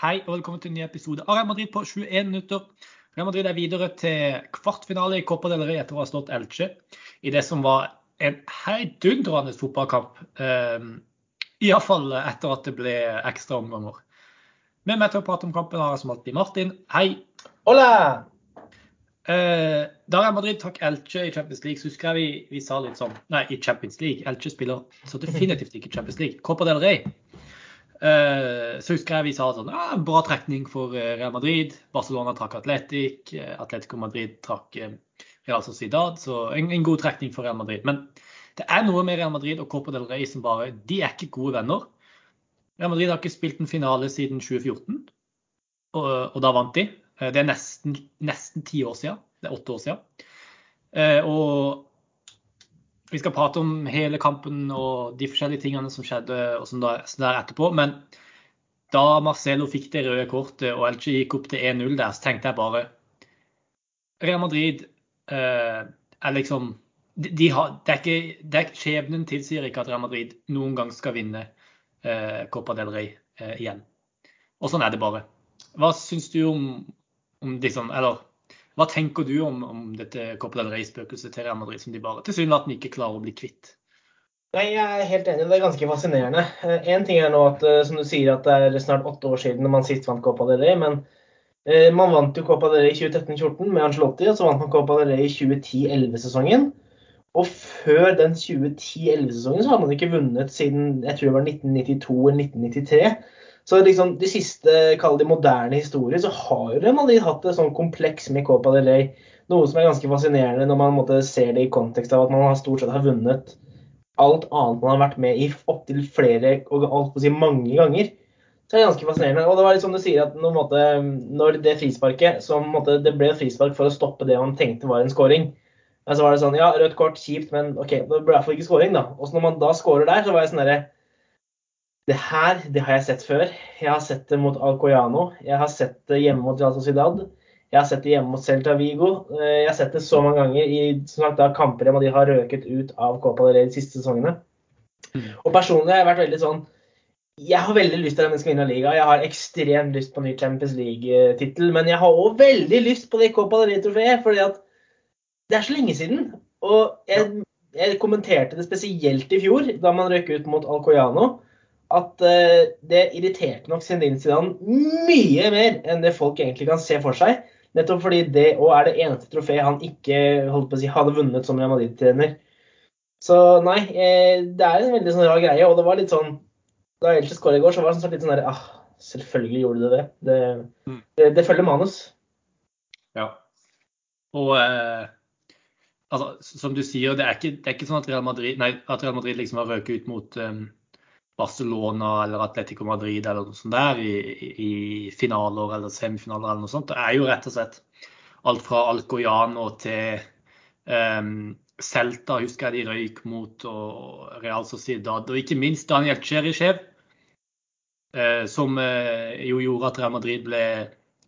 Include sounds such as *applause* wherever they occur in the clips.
Hei og velkommen til en ny episode av Real Madrid på 21 minutter. Real Madrid er videre til kvartfinale i Copa del Rey etter å ha slått Elche i det som var en heidundrende fotballkamp. Um, Iallfall etter at det ble ekstra omganger. Med meg til å prate om kampen har jeg som alltid Martin. Hei. Hola! Uh, da Real Madrid trakk Elche i Champions League, så husker jeg vi, vi sa litt sånn Nei, i Champions League. Elche spiller så definitivt ikke Champions League. Copa del Rey. Eh, så husker jeg vi sa sånn ah, Bra trekning for eh, Real Madrid. Barcelona trakk Atletic. Eh, Atletico Madrid trakk Real Sociedad. Så en, en, god trekning for Real Madrid. Men det er noe med Real Madrid og Copa del Rey som bare De er ikke gode venner. Real Madrid har ikke spilt en finale siden 2014, og, og da vant de. Det er nesten, ti år siden. Det er åtte år siden. Og vi skal prate om hele kampen og de forskjellige tingene som skjedde og som der, der etterpå. Men da Marcelo fikk det røde kortet og Elche gikk opp til 1-0 der, så tenkte jeg bare Real Madrid eh, er liksom de, de har, det er ikke, det er, Skjebnen tilsier ikke at Real Madrid noen gang skal vinne eh, Copa del Rey eh, igjen. Og sånn er det bare. Hva syns du om, om liksom, eller hva tenker du om, om dette Copa del Rey-spøkelset til Real Madrid, som de bare tilsynelatende ikke klarer å bli kvitt? Nei, Jeg er helt enig, det er ganske fascinerende. Én eh, ting er nå at eh, som du sier, at det er snart åtte år siden man sist vant Copa del Rey. Men eh, man vant jo Copa del Rey i 2013-2014 med Angelotti, og så vant man Copa del Rey i 2010-11-sesongen. Og før den 2010-11-sesongen så hadde man ikke vunnet siden jeg tror det var 1992 eller 1993. Så liksom, de siste kall det moderne historier, så har jo Madrid hatt et sånn kompleks med Copa del Rey. Noe som er ganske fascinerende når man måtte, ser det i kontekst av at man stort sett har vunnet alt annet man har vært med i opptil flere og alt si mange ganger. Så det er ganske fascinerende. Og det var litt som du sier at når, måte, når det frisparket så måte, Det ble frispark for å stoppe det man tenkte var en scoring. Men så var det sånn Ja, rødt kort, kjipt, men OK, det ble i hvert fall ikke scoring, da. Og så når man da scorer der, så var jeg sånn derre det her det har jeg sett før. Jeg har sett det mot Alcoyano. Jeg har sett det hjemme mot Real Sociedad. Jeg har sett det hjemme mot Celta Vigo. Eh, jeg har sett det så mange ganger i sagt, da, kamper de har røket ut av Copa del Rey de siste sesongene. Mm. Og personlig har jeg vært veldig sånn Jeg har veldig lyst til at den skal vinne liga. Jeg har ekstremt lyst på ny Champions League-tittel. Men jeg har òg veldig lyst på det Copa del Rey-trofeet, fordi at det er så lenge siden. Og jeg, jeg kommenterte det spesielt i fjor, da man røk ut mot Alcoyano at uh, det irriterte nok Zinedine Zidane mye mer enn det folk egentlig kan se for seg. Nettopp fordi det òg er det eneste trofeet han ikke holdt på å si, hadde vunnet som Real Madrid-trener. Så nei, eh, det er en veldig sånn rar greie. Og det var litt sånn Da Elche skåra i går, så var det sånn litt sånn der ah, Selvfølgelig gjorde det det. Det, mm. det, det følger manus. Ja. Og eh, altså, som du sier, det er, ikke, det er ikke sånn at Real Madrid, nei, at Real Madrid liksom har røket ut mot um, Barcelona eller Atletico Madrid eller noe sånt der i, i, finaler eller semifinaler eller noe sånt. Det er jo rett og slett alt fra Alcoyano til um, Celta, husker jeg de røyk mot, og Real Sociedad. Og ikke minst Daniel Cherishev, uh, som uh, jo gjorde at Real Madrid ble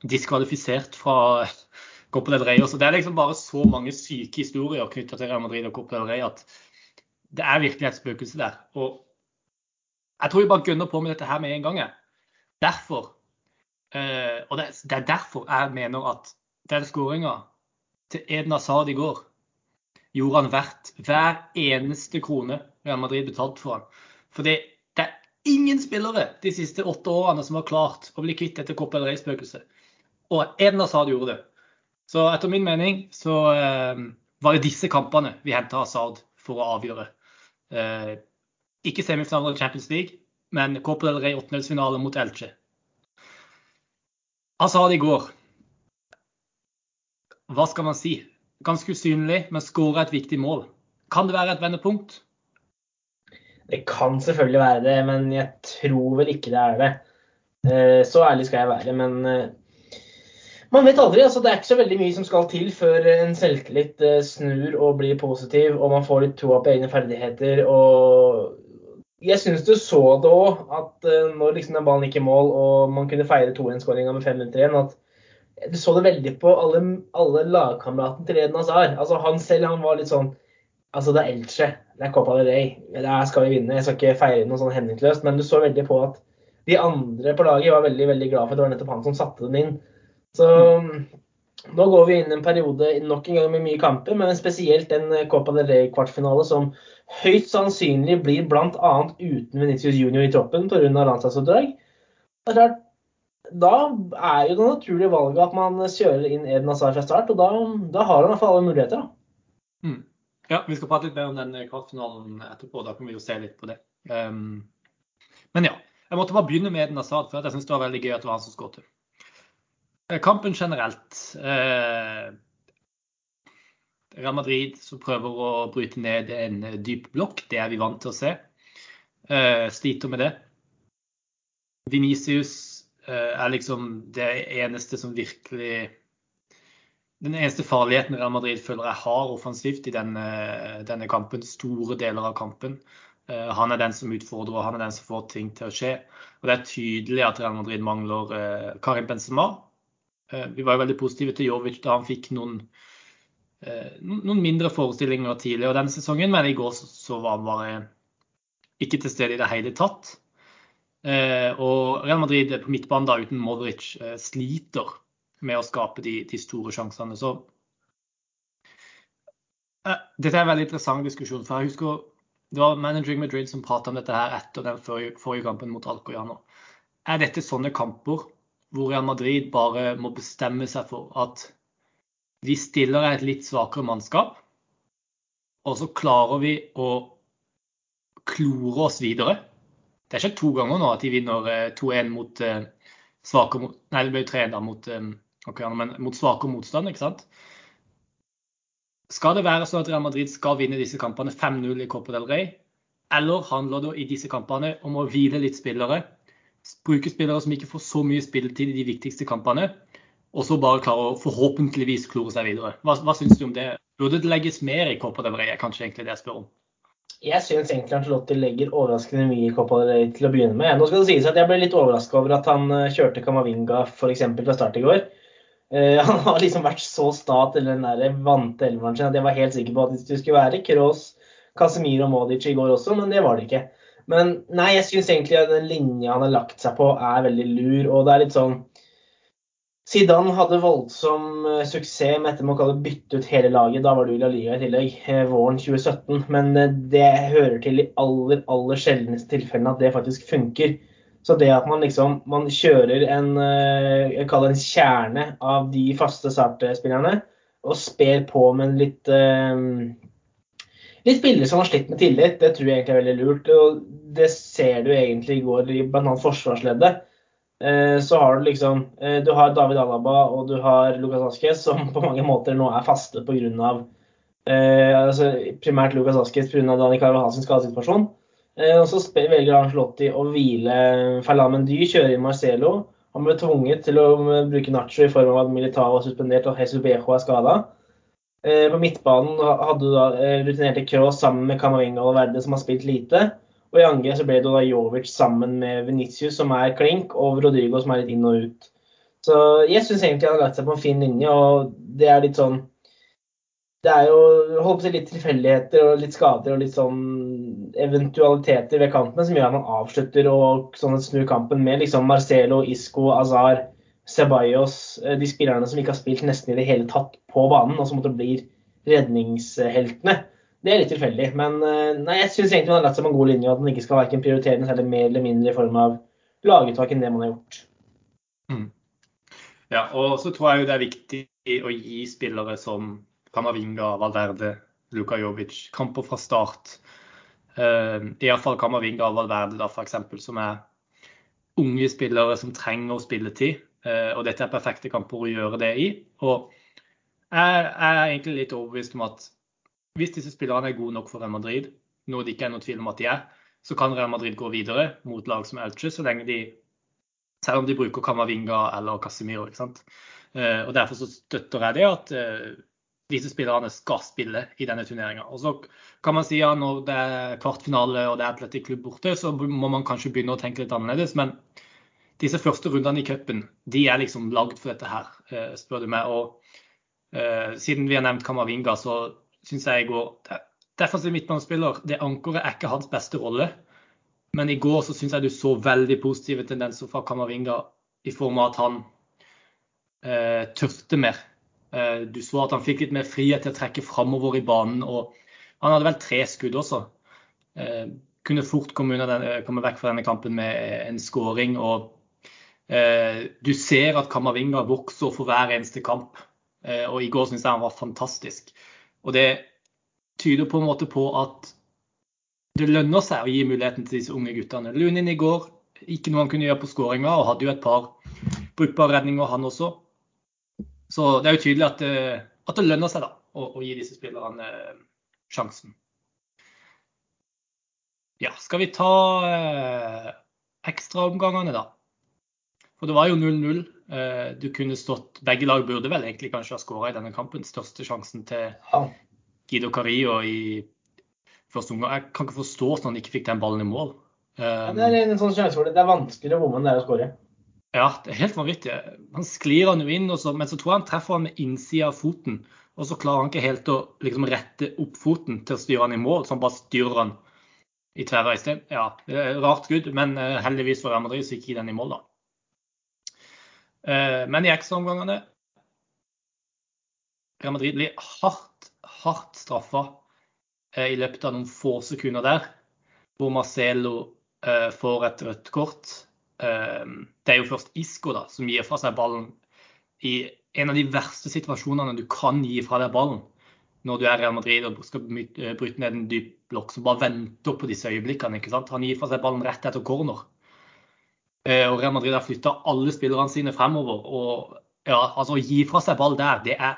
diskvalifisert fra Copa del Rey. Så det er liksom bare så mange syke historier knytta til Real Madrid og Copa del Rey at det er virkelig et spøkelse der. Og jeg tror vi bare gunner på med dette her med en gang. Derfor, eh, og det, det, er derfor jeg mener at den skåringa til Edna Hazard i går gjorde han verdt hver eneste krone Real Madrid betalte for han. Fordi det er ingen spillere de siste åtte årene som har klart å bli kvitt dette Copa del Rey-spøkelset. Og Edna Hazard gjorde det. Så etter min mening så eh, var det disse kampene vi henta Hazard for å avgjøre. Eh, ikke semifinale i Champions League, men Copa del Rey åttendelsfinale mot Elche. Han sa det i går. Hva skal man si? Ganske usynlig, men skåra et viktig mål. Kan det være et vendepunkt? Det kan selvfølgelig være det, men jeg tror vel ikke det er det. Eh, så ærlig skal jeg være. Men eh, man vet aldri. altså Det er ikke så veldig mye som skal til før en selvtillit eh, snur og blir positiv, og man får litt troa på egne ferdigheter. og jeg syns du så det òg, at uh, når liksom den ballen gikk i mål og man kunne feire 2-1-skåringa med fem minutter igjen, at du så det veldig på alle, alle lagkameratene til Eden Hazard. Altså, han selv han var litt sånn Altså, det er Elche. Det er Copa del Rey. Der skal vi vinne. Jeg skal ikke feire noe sånn hemningsløst, men du så veldig på at de andre på laget var veldig veldig glad for at det var nettopp han som satte den inn. Så nå går vi inn i en periode nok en gang med mye kamper, men spesielt en Copa del Rey-kvartfinale som høyst sannsynlig blir bl.a. uten Venitius Junior i troppen pga. landslagsoppdrag. Da er jo det naturlige valget at man kjører inn Eden Hazard fra start, og da, da har han i hvert fall alle muligheter. Mm. Ja, vi skal prate litt mer om den kvartfinalen etterpå. Da kan vi jo se litt på det. Um, men ja, jeg måtte bare begynne med Eden Hazard, for jeg syns det var veldig gøy at det var han som skåret. Eh, kampen generelt. Eh, Real Madrid som prøver å bryte ned en dyp blokk, det er vi vant til å se. Eh, sliter med det. Venicius er liksom det eneste som virkelig Den eneste farligheten Real Madrid føler jeg har offensivt i denne, denne kampen, store deler av kampen. Han er den som utfordrer, og han er den som får ting til å skje. Og Det er tydelig at Real Madrid mangler Karim Benzema. Eh, vi var jo veldig positive til Jovic da han fikk noen, noen mindre forestillinger tidligere denne sesongen, men i går så var han bare ikke til stede i det hele tatt. Og Real Madrid på midtbanen da uten Modric sliter med å skape de, de store sjansene. Så dette er en veldig interessant diskusjon. for jeg husker det var Managing Madrid som prata om dette her etter den forrige kampen mot Alcoyano. Er dette sånne kamper hvor Real Madrid bare må bestemme seg for at vi stiller et litt svakere mannskap, og så klarer vi å klore oss videre? Det er ikke to ganger nå at de vinner 2-1 eh, mot svakere Nei, det ble 3-1 mot, um, okay, mot svakere motstand, ikke sant? Skal det være sånn at Real Madrid skal vinne disse kampene 5-0 i Copa del Rey? Eller handler det i disse kampene om å hvile litt spillere? Bruke spillere som ikke får så mye spilletid i de viktigste kampene, og så bare klare å forhåpentligvis klore seg videre. Hva, hva syns du om det? Burde det legges mer i Copa del Rey? kanskje egentlig det jeg spør om. Jeg syns egentlig Angelotti legger overraskende mye i Copa del Rey til å begynne med. Nå skal det sies at Jeg ble litt overraska over at han eh, kjørte Kamavinga f.eks. fra start i går. Uh, *laughs* han har liksom vært så sta til den der vante elveren sin at jeg var helt sikker på at det skulle være Kroos, Casemiro og Modic i går også, men det var det ikke. Men nei, jeg syns egentlig at den linja han har lagt seg på, er veldig lur. Og det er litt sånn Zidane hadde voldsom uh, suksess med dette med å kalle bytte ut hele laget. Da var det i La Liga i tillegg, uh, våren 2017. Men det hører til de aller, aller sjeldneste tilfellene at det faktisk funker. Så det at man liksom man kjører en, eh, jeg kaller en kjerne av de faste startspillerne og sper på med en litt litt spillere som har slitt med tillit, det tror jeg egentlig er veldig lurt. og Det ser du egentlig i går i bl.a. forsvarsleddet. Uh, så har du liksom uh, Du har David Alaba og du har Lucas Askes, som *laughs* på mange måter nå er faste pga. Uh, altså, primært Lucas Asques pga. Dani Carvahal sin skadesituasjon. Eh, og så velger Angelotti å hvile Ferland Mendy, kjøre inn Marcelo. Han ble tvunget til å eh, bruke Nacho i form av at Militao er suspendert og Hesu Bejo er skada. Eh, på midtbanen hadde du da rutinerte Kroos sammen med Camavinga og Verde, som har spilt lite. Og i angrep ble det da Jovic sammen med Venitius, som er klink, og Rodrigo, som er litt inn og ut. Så jeg syns egentlig han har lagt seg på en fin linje, og det er litt sånn det er jo holdt på litt tilfeldigheter og litt skader og litt sånn eventualiteter ved kampen som gjør at man avslutter og sånn snur kampen med liksom Marcelo, Isco, Azar, Ceballos, eh, de spillerne som ikke har spilt nesten i det hele tatt på banen, og som måtte bli redningsheltene. Det er litt tilfeldig. Men eh, nei, jeg syns egentlig man har lagt seg på en god linje, og at man ikke skal verken prioritere den særlig mer eller mindre i form av laguttak enn det man har gjort. Mm. Ja, og så tror jeg jo det er viktig å gi spillere som Kamavinga, Valverde, Luka Jovic. Kamper fra start. Uh, Iallfall Kamavinga og Valverde, da, for eksempel, som er unge spillere som trenger spilletid. Uh, og dette er perfekte kamper å gjøre det i. Og jeg, er egentlig litt overbevist om at hvis disse spillerne er gode nok for Real Madrid, noe det ikke er noe tvil om at de er, så kan Real Madrid gå videre mot lag som Elche, så lenge de selv om de bruker Kamavinga eller Casemiro. ikke sant? Uh, og Derfor så støtter jeg det at uh, disse spillerne skal spille i denne turneringa. Så kan man si at ja, når det er kvartfinale og det er Atletic Klubb borte, så må man kanskje begynne å tenke litt annerledes. Men disse første rundene i cupen, de er liksom lagd for dette her, eh, spør du meg. Og uh, siden vi har nevnt Kamavinga, så syns jeg i går Defensiv midtbanespiller, det ankeret er ikke hans beste rolle. Men i går så syns jeg du så veldig positive tendenser fra Kamavinga i form av at han eh, tørte mer. Eh, du så at han fikk litt mer frihet til å trekke framover i banen. og Han hadde vel tre skudd også. Eh, kunne fort komme, den, komme, vekk fra denne kampen med en skåring. og Du ser at Kamavinga vokser for hver eneste kamp. Eh, og I går syns jeg han var fantastisk. Og Det tyder på en måte på at det lønner seg å gi muligheten til disse unge guttene. Lunin i går, ikke noe han kunne gjøre på skåringa, og hadde jo et par brukbare redninger, han også. Så det er jo tydelig at det, eh, at det lønner seg da, å, å, gi disse spillerne eh, sjansen. Ja, skal vi ta eh, ekstraomgangene, da? For det var jo 0-0. Eh, du kunne stått Begge lag burde vel egentlig kanskje ha skåra i denne kampen. Største sjansen til Guido Carillo i første omgang. Jeg kan ikke forstå at han ikke fikk den ballen i mål. Ja, det er en sånn sjanse for det er vanskeligere å bomme enn det er å skåre. Ja, det er helt vanvittig. Han sklir han jo inn, så, men så tror jeg han treffer han med innsida av foten. Og så klarer han ikke helt å liksom, rette opp foten til å styre han i mål, så han bare styrer han i tverra isteden. Ja, det rart skudd, men uh, heldigvis for Real Madrid så gikk den i mål, da. Uh, men i ekstraomgangene Real Madrid blir hardt, hardt straffa Eh, i løpet av noen få sekunder der, hvor Marcelo eh, får et rødt kort. Eh, det er jo først Isco da, som gir fra seg ballen i en av de verste situasjonene du kan gi fra deg ballen. Når du er Real Madrid og skal bryte ned en dyp blokk som bare venter på disse øyeblikkene. ikke sant? Han gir fra seg ballen rett etter corner. Og Real Madrid har flytta alle spillerne sine fremover. og ja, altså Å gi fra seg ball der, det er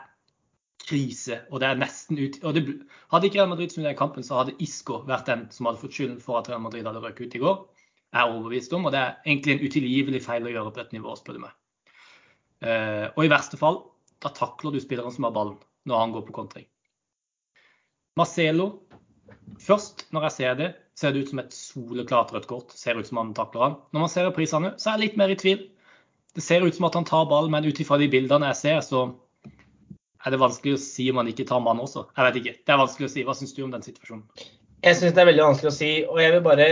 krise. og det er nesten ut, det, Hadde ikke Real Madrid snudd den kampen, så hadde Isco vært den som hadde fått skylden for at Real Madrid hadde røket ut i går. Jeg er overbevist om, og Det er egentlig en utilgivelig feil å gjøre på dette nivået, spør du meg. Uh, og i verste fall, da takler du spilleren som har ballen, når han går på kontring. Marcelo Først, når jeg ser det, ser det ut som et soleklart rødt kort. Ser ut som han takler han. Når man ser prisene, så er jeg litt mer i tvil. Det ser ut som at han tar ballen, men ut ifra de bildene jeg ser, så er det vanskelig å si om han ikke tar mannen også? Jeg vet ikke. Det er vanskelig å si. Hva syns du om den situasjonen? Jeg syns det er veldig vanskelig å si. Og jeg vil bare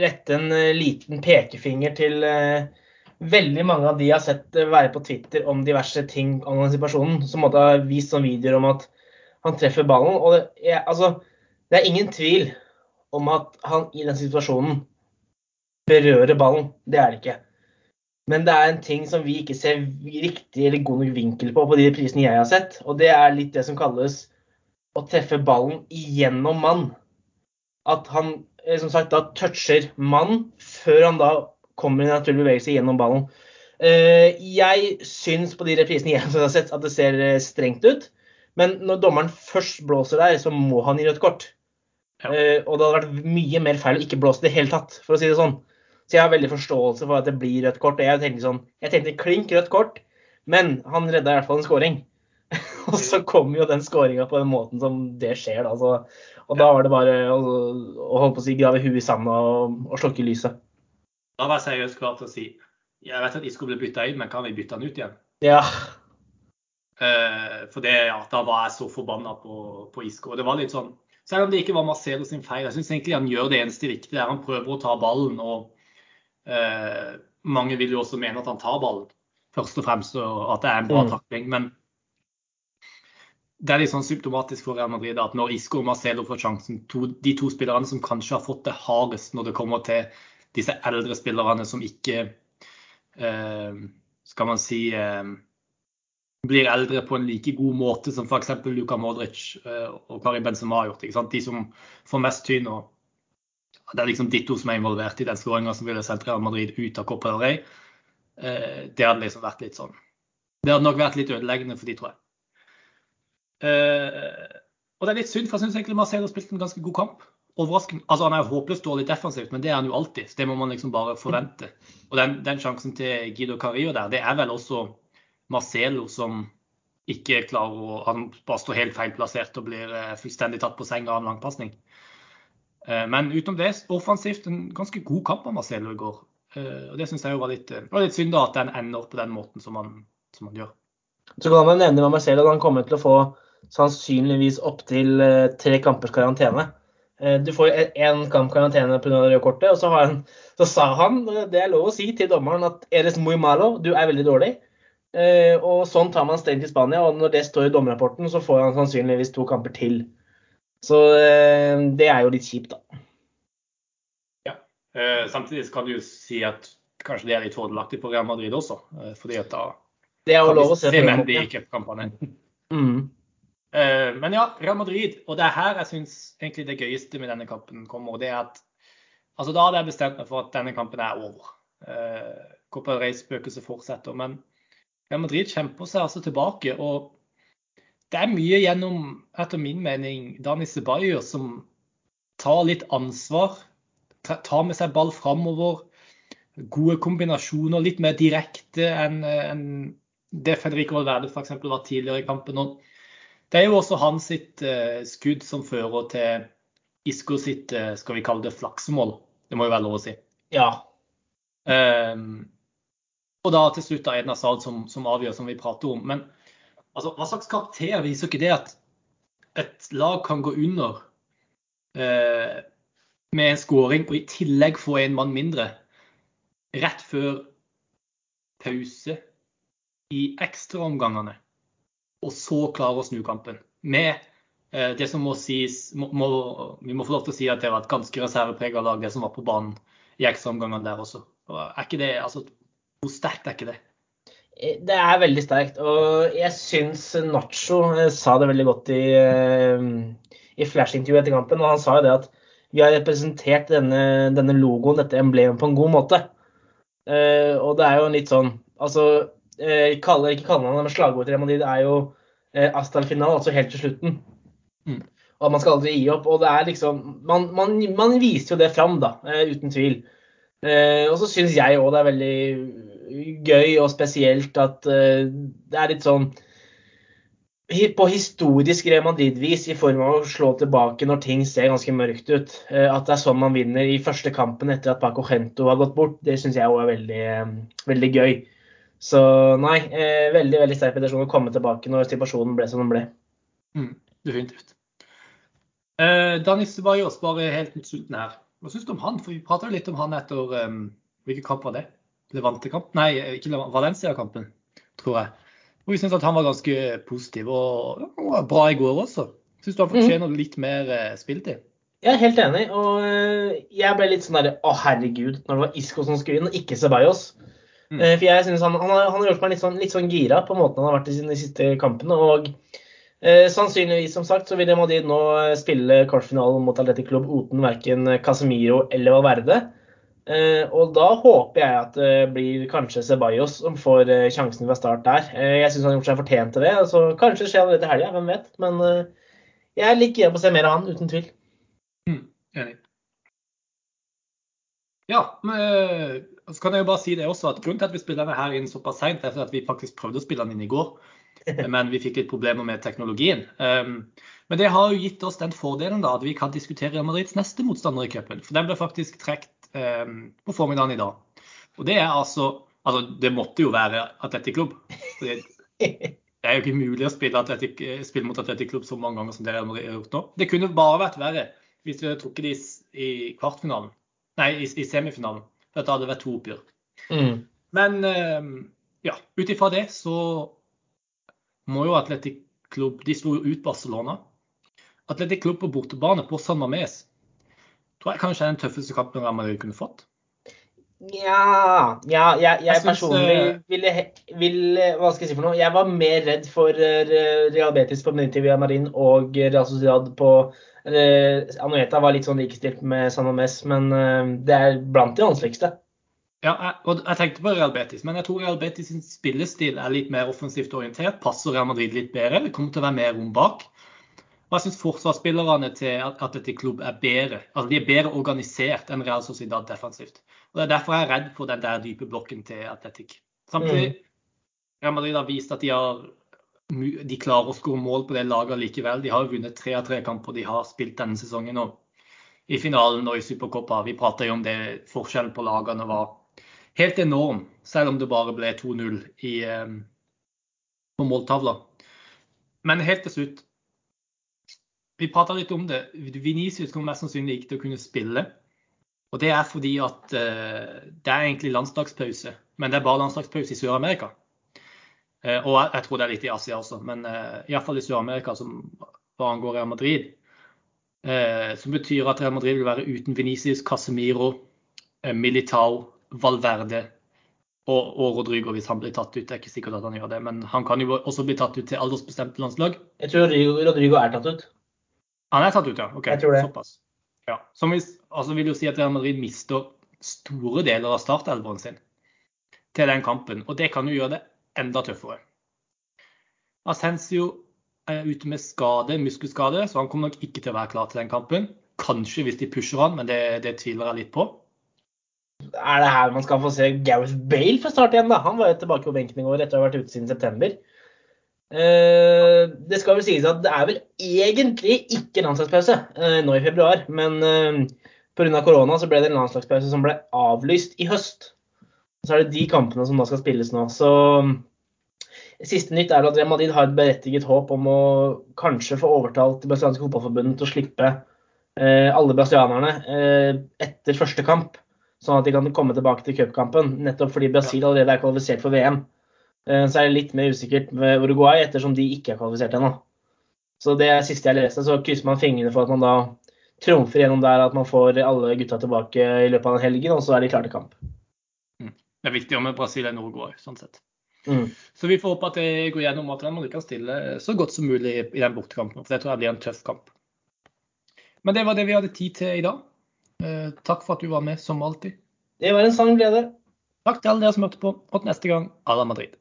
rette en eh, liten pekefinger til uh, veldig mange av de jeg har sett uh, være på Twitter om diverse ting angående situasjonen, som måtte ha vist sånne videoer om at han treffer ballen. Og det, jeg, altså, det er ingen tvil om at han i den situasjonen berører ballen. Det er det ikke. Men det er en ting som vi ikke ser riktig eller god nok vinkel på på de prisene jeg har sett. Og det er litt det som kalles å treffe ballen igjennom mann. At han eh, som sagt da toucher mann før han da kommer i naturlig bevegelse gjennom ballen. Eh, jeg syns på de reprisene jeg *laughs* har sett at det ser eh, strengt ut. Men når dommeren først blåser der, så må han gi rødt kort. Ja. Og det hadde vært mye mer feil å ikke blåse i det hele tatt, for å si det sånn. Så jeg har veldig forståelse for at det blir rødt kort. og Jeg tenkte, sånn, jeg tenkte klink rødt kort, men han redda i hvert fall en scoring. *laughs* og så kom jo den skåringa på den måten som det skjer. Da. Så, og da var det bare å, å holde på å si grave huet i sanda og, og slukke lyset. Da var jeg seriøst klar til å si jeg vet at Isco ble bytta inn, men kan vi bytte han ut igjen? Ja. Uh, for det, ja, da var jeg så forbanna på, på Isco. Og det var litt sånn Selv om det ikke var Marcelo sin feil, jeg syns egentlig han gjør det eneste riktige. Han prøver å ta ballen og Eh, mange vil jo også mene at han tar ballen, først og fremst, og at det er en bra mm. takling. Men det er litt sånn symptomatisk for Real Madrid at når Isco og Marcelo får sjansen, to, de to spillerne som kanskje har fått det hardest når det kommer til disse eldre spillerne som ikke eh, skal man si eh, blir eldre på en like god måte som f.eks. Luka Modric eh, og Karim Benzema har gjort. Ikke sant? De som får mest tyn og det er liksom Ditto som er involvert i den skåringa som ville sendt Real Madrid ut av Copa del Rey. Eh, det hadde liksom vært litt sånn Det hadde nok vært litt ødeleggende for de, tror jeg. Eh, og det er litt synd, for jeg syns egentlig Marcelo spilte en ganske god kamp. Overraskende. Altså, han er håpløst dårlig defensivt, men det er han jo alltid. Det må man liksom bare forvente. Og den, den sjansen til Guido Carillo der, det er vel også Marcelo som ikke klarer å Han bare står helt feilplassert og blir eh, fullstendig tatt på senga av en langpasning. Eh, men utenom det, offensivt en ganske god kamp av Marcelo i går. Eh, og Det syns jeg var litt, var litt synd da, at den ender på den måten som han, som han gjør. Så kan man nevne med Marcelo at han kommer til å få sannsynligvis opptil tre kampers karantene du får én kamp karantene pga. det røde kortet. Og så, han, så, sa han, det er lov å si til dommeren, at Eres muy malo, du er veldig dårlig. Eh, og sånn tar man strengt i Spania, og når det står i dommerrapporten, så får han sannsynligvis to kamper til. Så eh, det er jo litt kjipt, da. Ja. Samtidig kan du jo si at kanskje det er litt fordelaktig på Real Madrid også, fordi at da det er jo lov å se på Mendy i cupkampene. Mm. Men ja, Real Madrid. Og det er her jeg syns egentlig det gøyeste med denne kampen kommer. det er at altså Da hadde jeg bestemt meg for at denne kampen er over. Uh, Copa Reis-spøkelset fortsetter. Men Real Madrid kjemper seg altså tilbake. Og det er mye gjennom, etter min mening, Dani Ceballos som tar litt ansvar. Tar med seg ball framover. Gode kombinasjoner, litt mer direkte enn en det Federico Valverde f.eks. var tidligere i kampen. Det er jo også hans sitt uh, skudd som fører til Isco sitt uh, skal vi kalle det flaksemål. Det må jo være lov å si. Ja. Um, og da til slutt da Eden Asaad som, som, avgjør, som vi prater om. Men altså, hva slags karakter viser ikke det at et lag kan gå under eh, med en skåring og i tillegg få en mann mindre rett før pause i ekstraomgangene? og så klare å snu kampen. Med eh, det som må sies må, må, Vi må få lov til å si at det var et ganske reserveprega lag, det som var på banen i ekstraomgangene der også. Er ikke det, altså, Hvor sterkt er ikke det? Eh, det er veldig sterkt. Og jeg syns Nacho eh, sa det veldig godt i, i flash-intervjuet etter kampen. og Han sa jo det at vi har representert denne, denne logoen, dette emblemet, på en god måte. Og det er jo litt sånn Altså, uh, kaller, ikke det, men slagordet til det er jo uh, hasta el final, altså helt til slutten. Mm. Og at man skal aldri gi opp. Og det er liksom Man, man, man viser jo det fram, da, uh, uten tvil. Eh, og så syns jeg òg det er veldig gøy og spesielt at eh, det er litt sånn på historisk Real Madrid-vis i form av å slå tilbake når ting ser ganske mørkt ut. Eh, at det er sånn man vinner i første kampen etter at Paco Gento har gått bort, det syns jeg òg er veldig, veldig gøy. Så nei, eh, veldig veldig sterk prestasjon å komme tilbake når situasjonen ble som den ble. Mm, definitivt. Eh, Danis Ceballos, bare helt mot slutten her. Hva syns du om han? For Vi prata litt om han etter um, Hvilken kamp var det? Levante-kamp? Nei, ikke Valencia-kampen, tror jeg. Og vi syns at han var ganske positiv og, og bra i går også. Syns du han fortjener mm. litt mer uh, spilletid? Jeg er helt enig. Og uh, jeg ble litt sånn derre Å, herregud, når det var Isco som skulle inn, og ikke Sebajos. Mm. Eh, for jeg synes han, han, har, han, har, gjort meg litt sånn, litt sånn, gira på måten han har vært i de siste kampene. og eh, Sannsynligvis som sagt, så vil Madrid nå eh, spille kvartfinalen mot Atletic Club uten verken Casemiro eller Valverde. Eh, og da håper jeg at det blir kanskje Ceballos som får eh, sjansen fra start der. Eh, jeg syns han har gjort seg fortjent til det. så Kanskje det skjer allerede i helga, hvem vet. Men jeg er litt gira på å se mer av han, uten tvil. Mm, enig. Ja, men så kan jeg jo bare si det også, at Grunnen til at vi spiller denne her inn såpass seint, er at vi faktisk prøvde å spille den inn i går. *laughs* Men vi fikk litt problemer med teknologien. Um, men det har jo gitt oss den fordelen da, at vi kan diskutere Real Madrids neste motstander i cupen. For den ble faktisk trukket eh, på formiddagen i dag. Og det er altså Altså, det måtte jo være Atletic Klubb. Det, det er jo ikke mulig å spille, atletik, spille mot Atletic Klubb så mange ganger som det Real Madrid har gjort nå. Det kunne bare vært verre hvis vi hadde trukket dem i kvartfinalen. Nei, i, i semifinalen. Dette hadde vært to oppgjør. Mm. Men eh, ja, ut ifra det så må jo Atletic Klubb De slo jo ut Barcelona. Atletic Club på bortebane på San Mames tror jeg kanskje er den tøffeste kampen Real Madrid kunne fått. Ja, ja jeg, jeg, jeg personlig eh, ville, ville, Hva skal jeg si for noe? Jeg var mer redd for eh, Real Betis på Beniti Via Marin og Real Sociedad på eller, Anueta var litt sånn likestilt med San Mames, men eh, det er blant de vanskeligste. Ja, og jeg tenkte på Real Betis, men jeg tror Real Betis sin spillestil er litt mer offensivt orientert. Passer Real Madrid litt bedre. Det kommer til å være mer rom bak. Og jeg syns forsvarsspillerne til Atletic Klubb er bedre. Altså, de er bedre organisert enn Real Sociedad defensivt. Og Det er derfor jeg er redd for den der dype blokken til Atletic. Samtidig mm. Real Madrid har vist at de har de klarer å skåre mål på det laget likevel. De har jo vunnet tre av tre kamper de har spilt denne sesongen. Og I finalen og i Supercopa. vi prata jo om det forskjellen på lagene var helt enorm, selv om det bare ble 2-0 eh, på måltavla. Men helt til slutt vi prata litt om det. Venezia kommer mest sannsynlig ikke til å kunne spille. Og det er fordi at uh, det er egentlig landslagspause, men det er bare landslagspause i Sør-Amerika. Uh, og jeg, tror det er litt i Asia også, men uh, iallfall i Sør-Amerika, som hva angår Real Madrid. Som betyr at Real Madrid vil være uten Venezia, Casemiro, Militao, Valverde og, og, Rodrigo hvis han blir tatt ut. Det er ikke sikkert at han gjør det, men han kan jo også bli tatt ut til aldersbestemte landslag. Jeg tror Rodrigo er tatt ut. Han er tatt ut, ja. OK. Jeg tror det. Såpass. Ja. Som hvis, altså vil jo si at Real Madrid mister store deler av startelveren sin til den kampen. Og det kan jo gjøre det enda tøffere. Ascensio er ute med skade, muskelskade, så han kommer nok ikke til å være klar til den kampen. Kanskje hvis de pusher han, men det, det tviler jeg litt på. Er det her man skal få se Gareth Bale fra start igjen, da? Han var jo tilbake på benken i går etter å ha vært ute siden september. Uh, det skal vel sies at det er vel egentlig ikke landslagspause uh, nå i februar. Men uh, pga. korona så ble det en landslagspause som ble avlyst i høst. Så er det de kampene som da skal spilles nå. Så Siste nytt er at Real Madrid har et berettiget håp om å kanskje få overtalt det brasilianske fotballforbundet til å slippe eh, alle brasilianerne etter første kamp. Sånn at de kan komme tilbake til cupkampen. Nettopp fordi Brasil allerede er kvalifisert for VM. Eh, så er det litt mer usikkert med Uruguay, ettersom de ikke er kvalifisert ennå. Så det siste jeg leste. Så krysser man fingrene for at man da trumfer gjennom der at man får alle gutta tilbake i løpet av helgen, og så er de klare til kamp. Mm. Det er viktigere med Brasil enn Uruguay, sånn sett. Mm. Så vi får håpe at det går gjennom at man kan stille så godt som mulig i den bortekampen. For det tror jeg blir en tøff kamp. Men det var det vi hadde tid til i dag. Eh, takk for at du var med, som alltid. Det var en sann glede. Takk til alle dere som hørte på, og til neste gang, à la Madrid.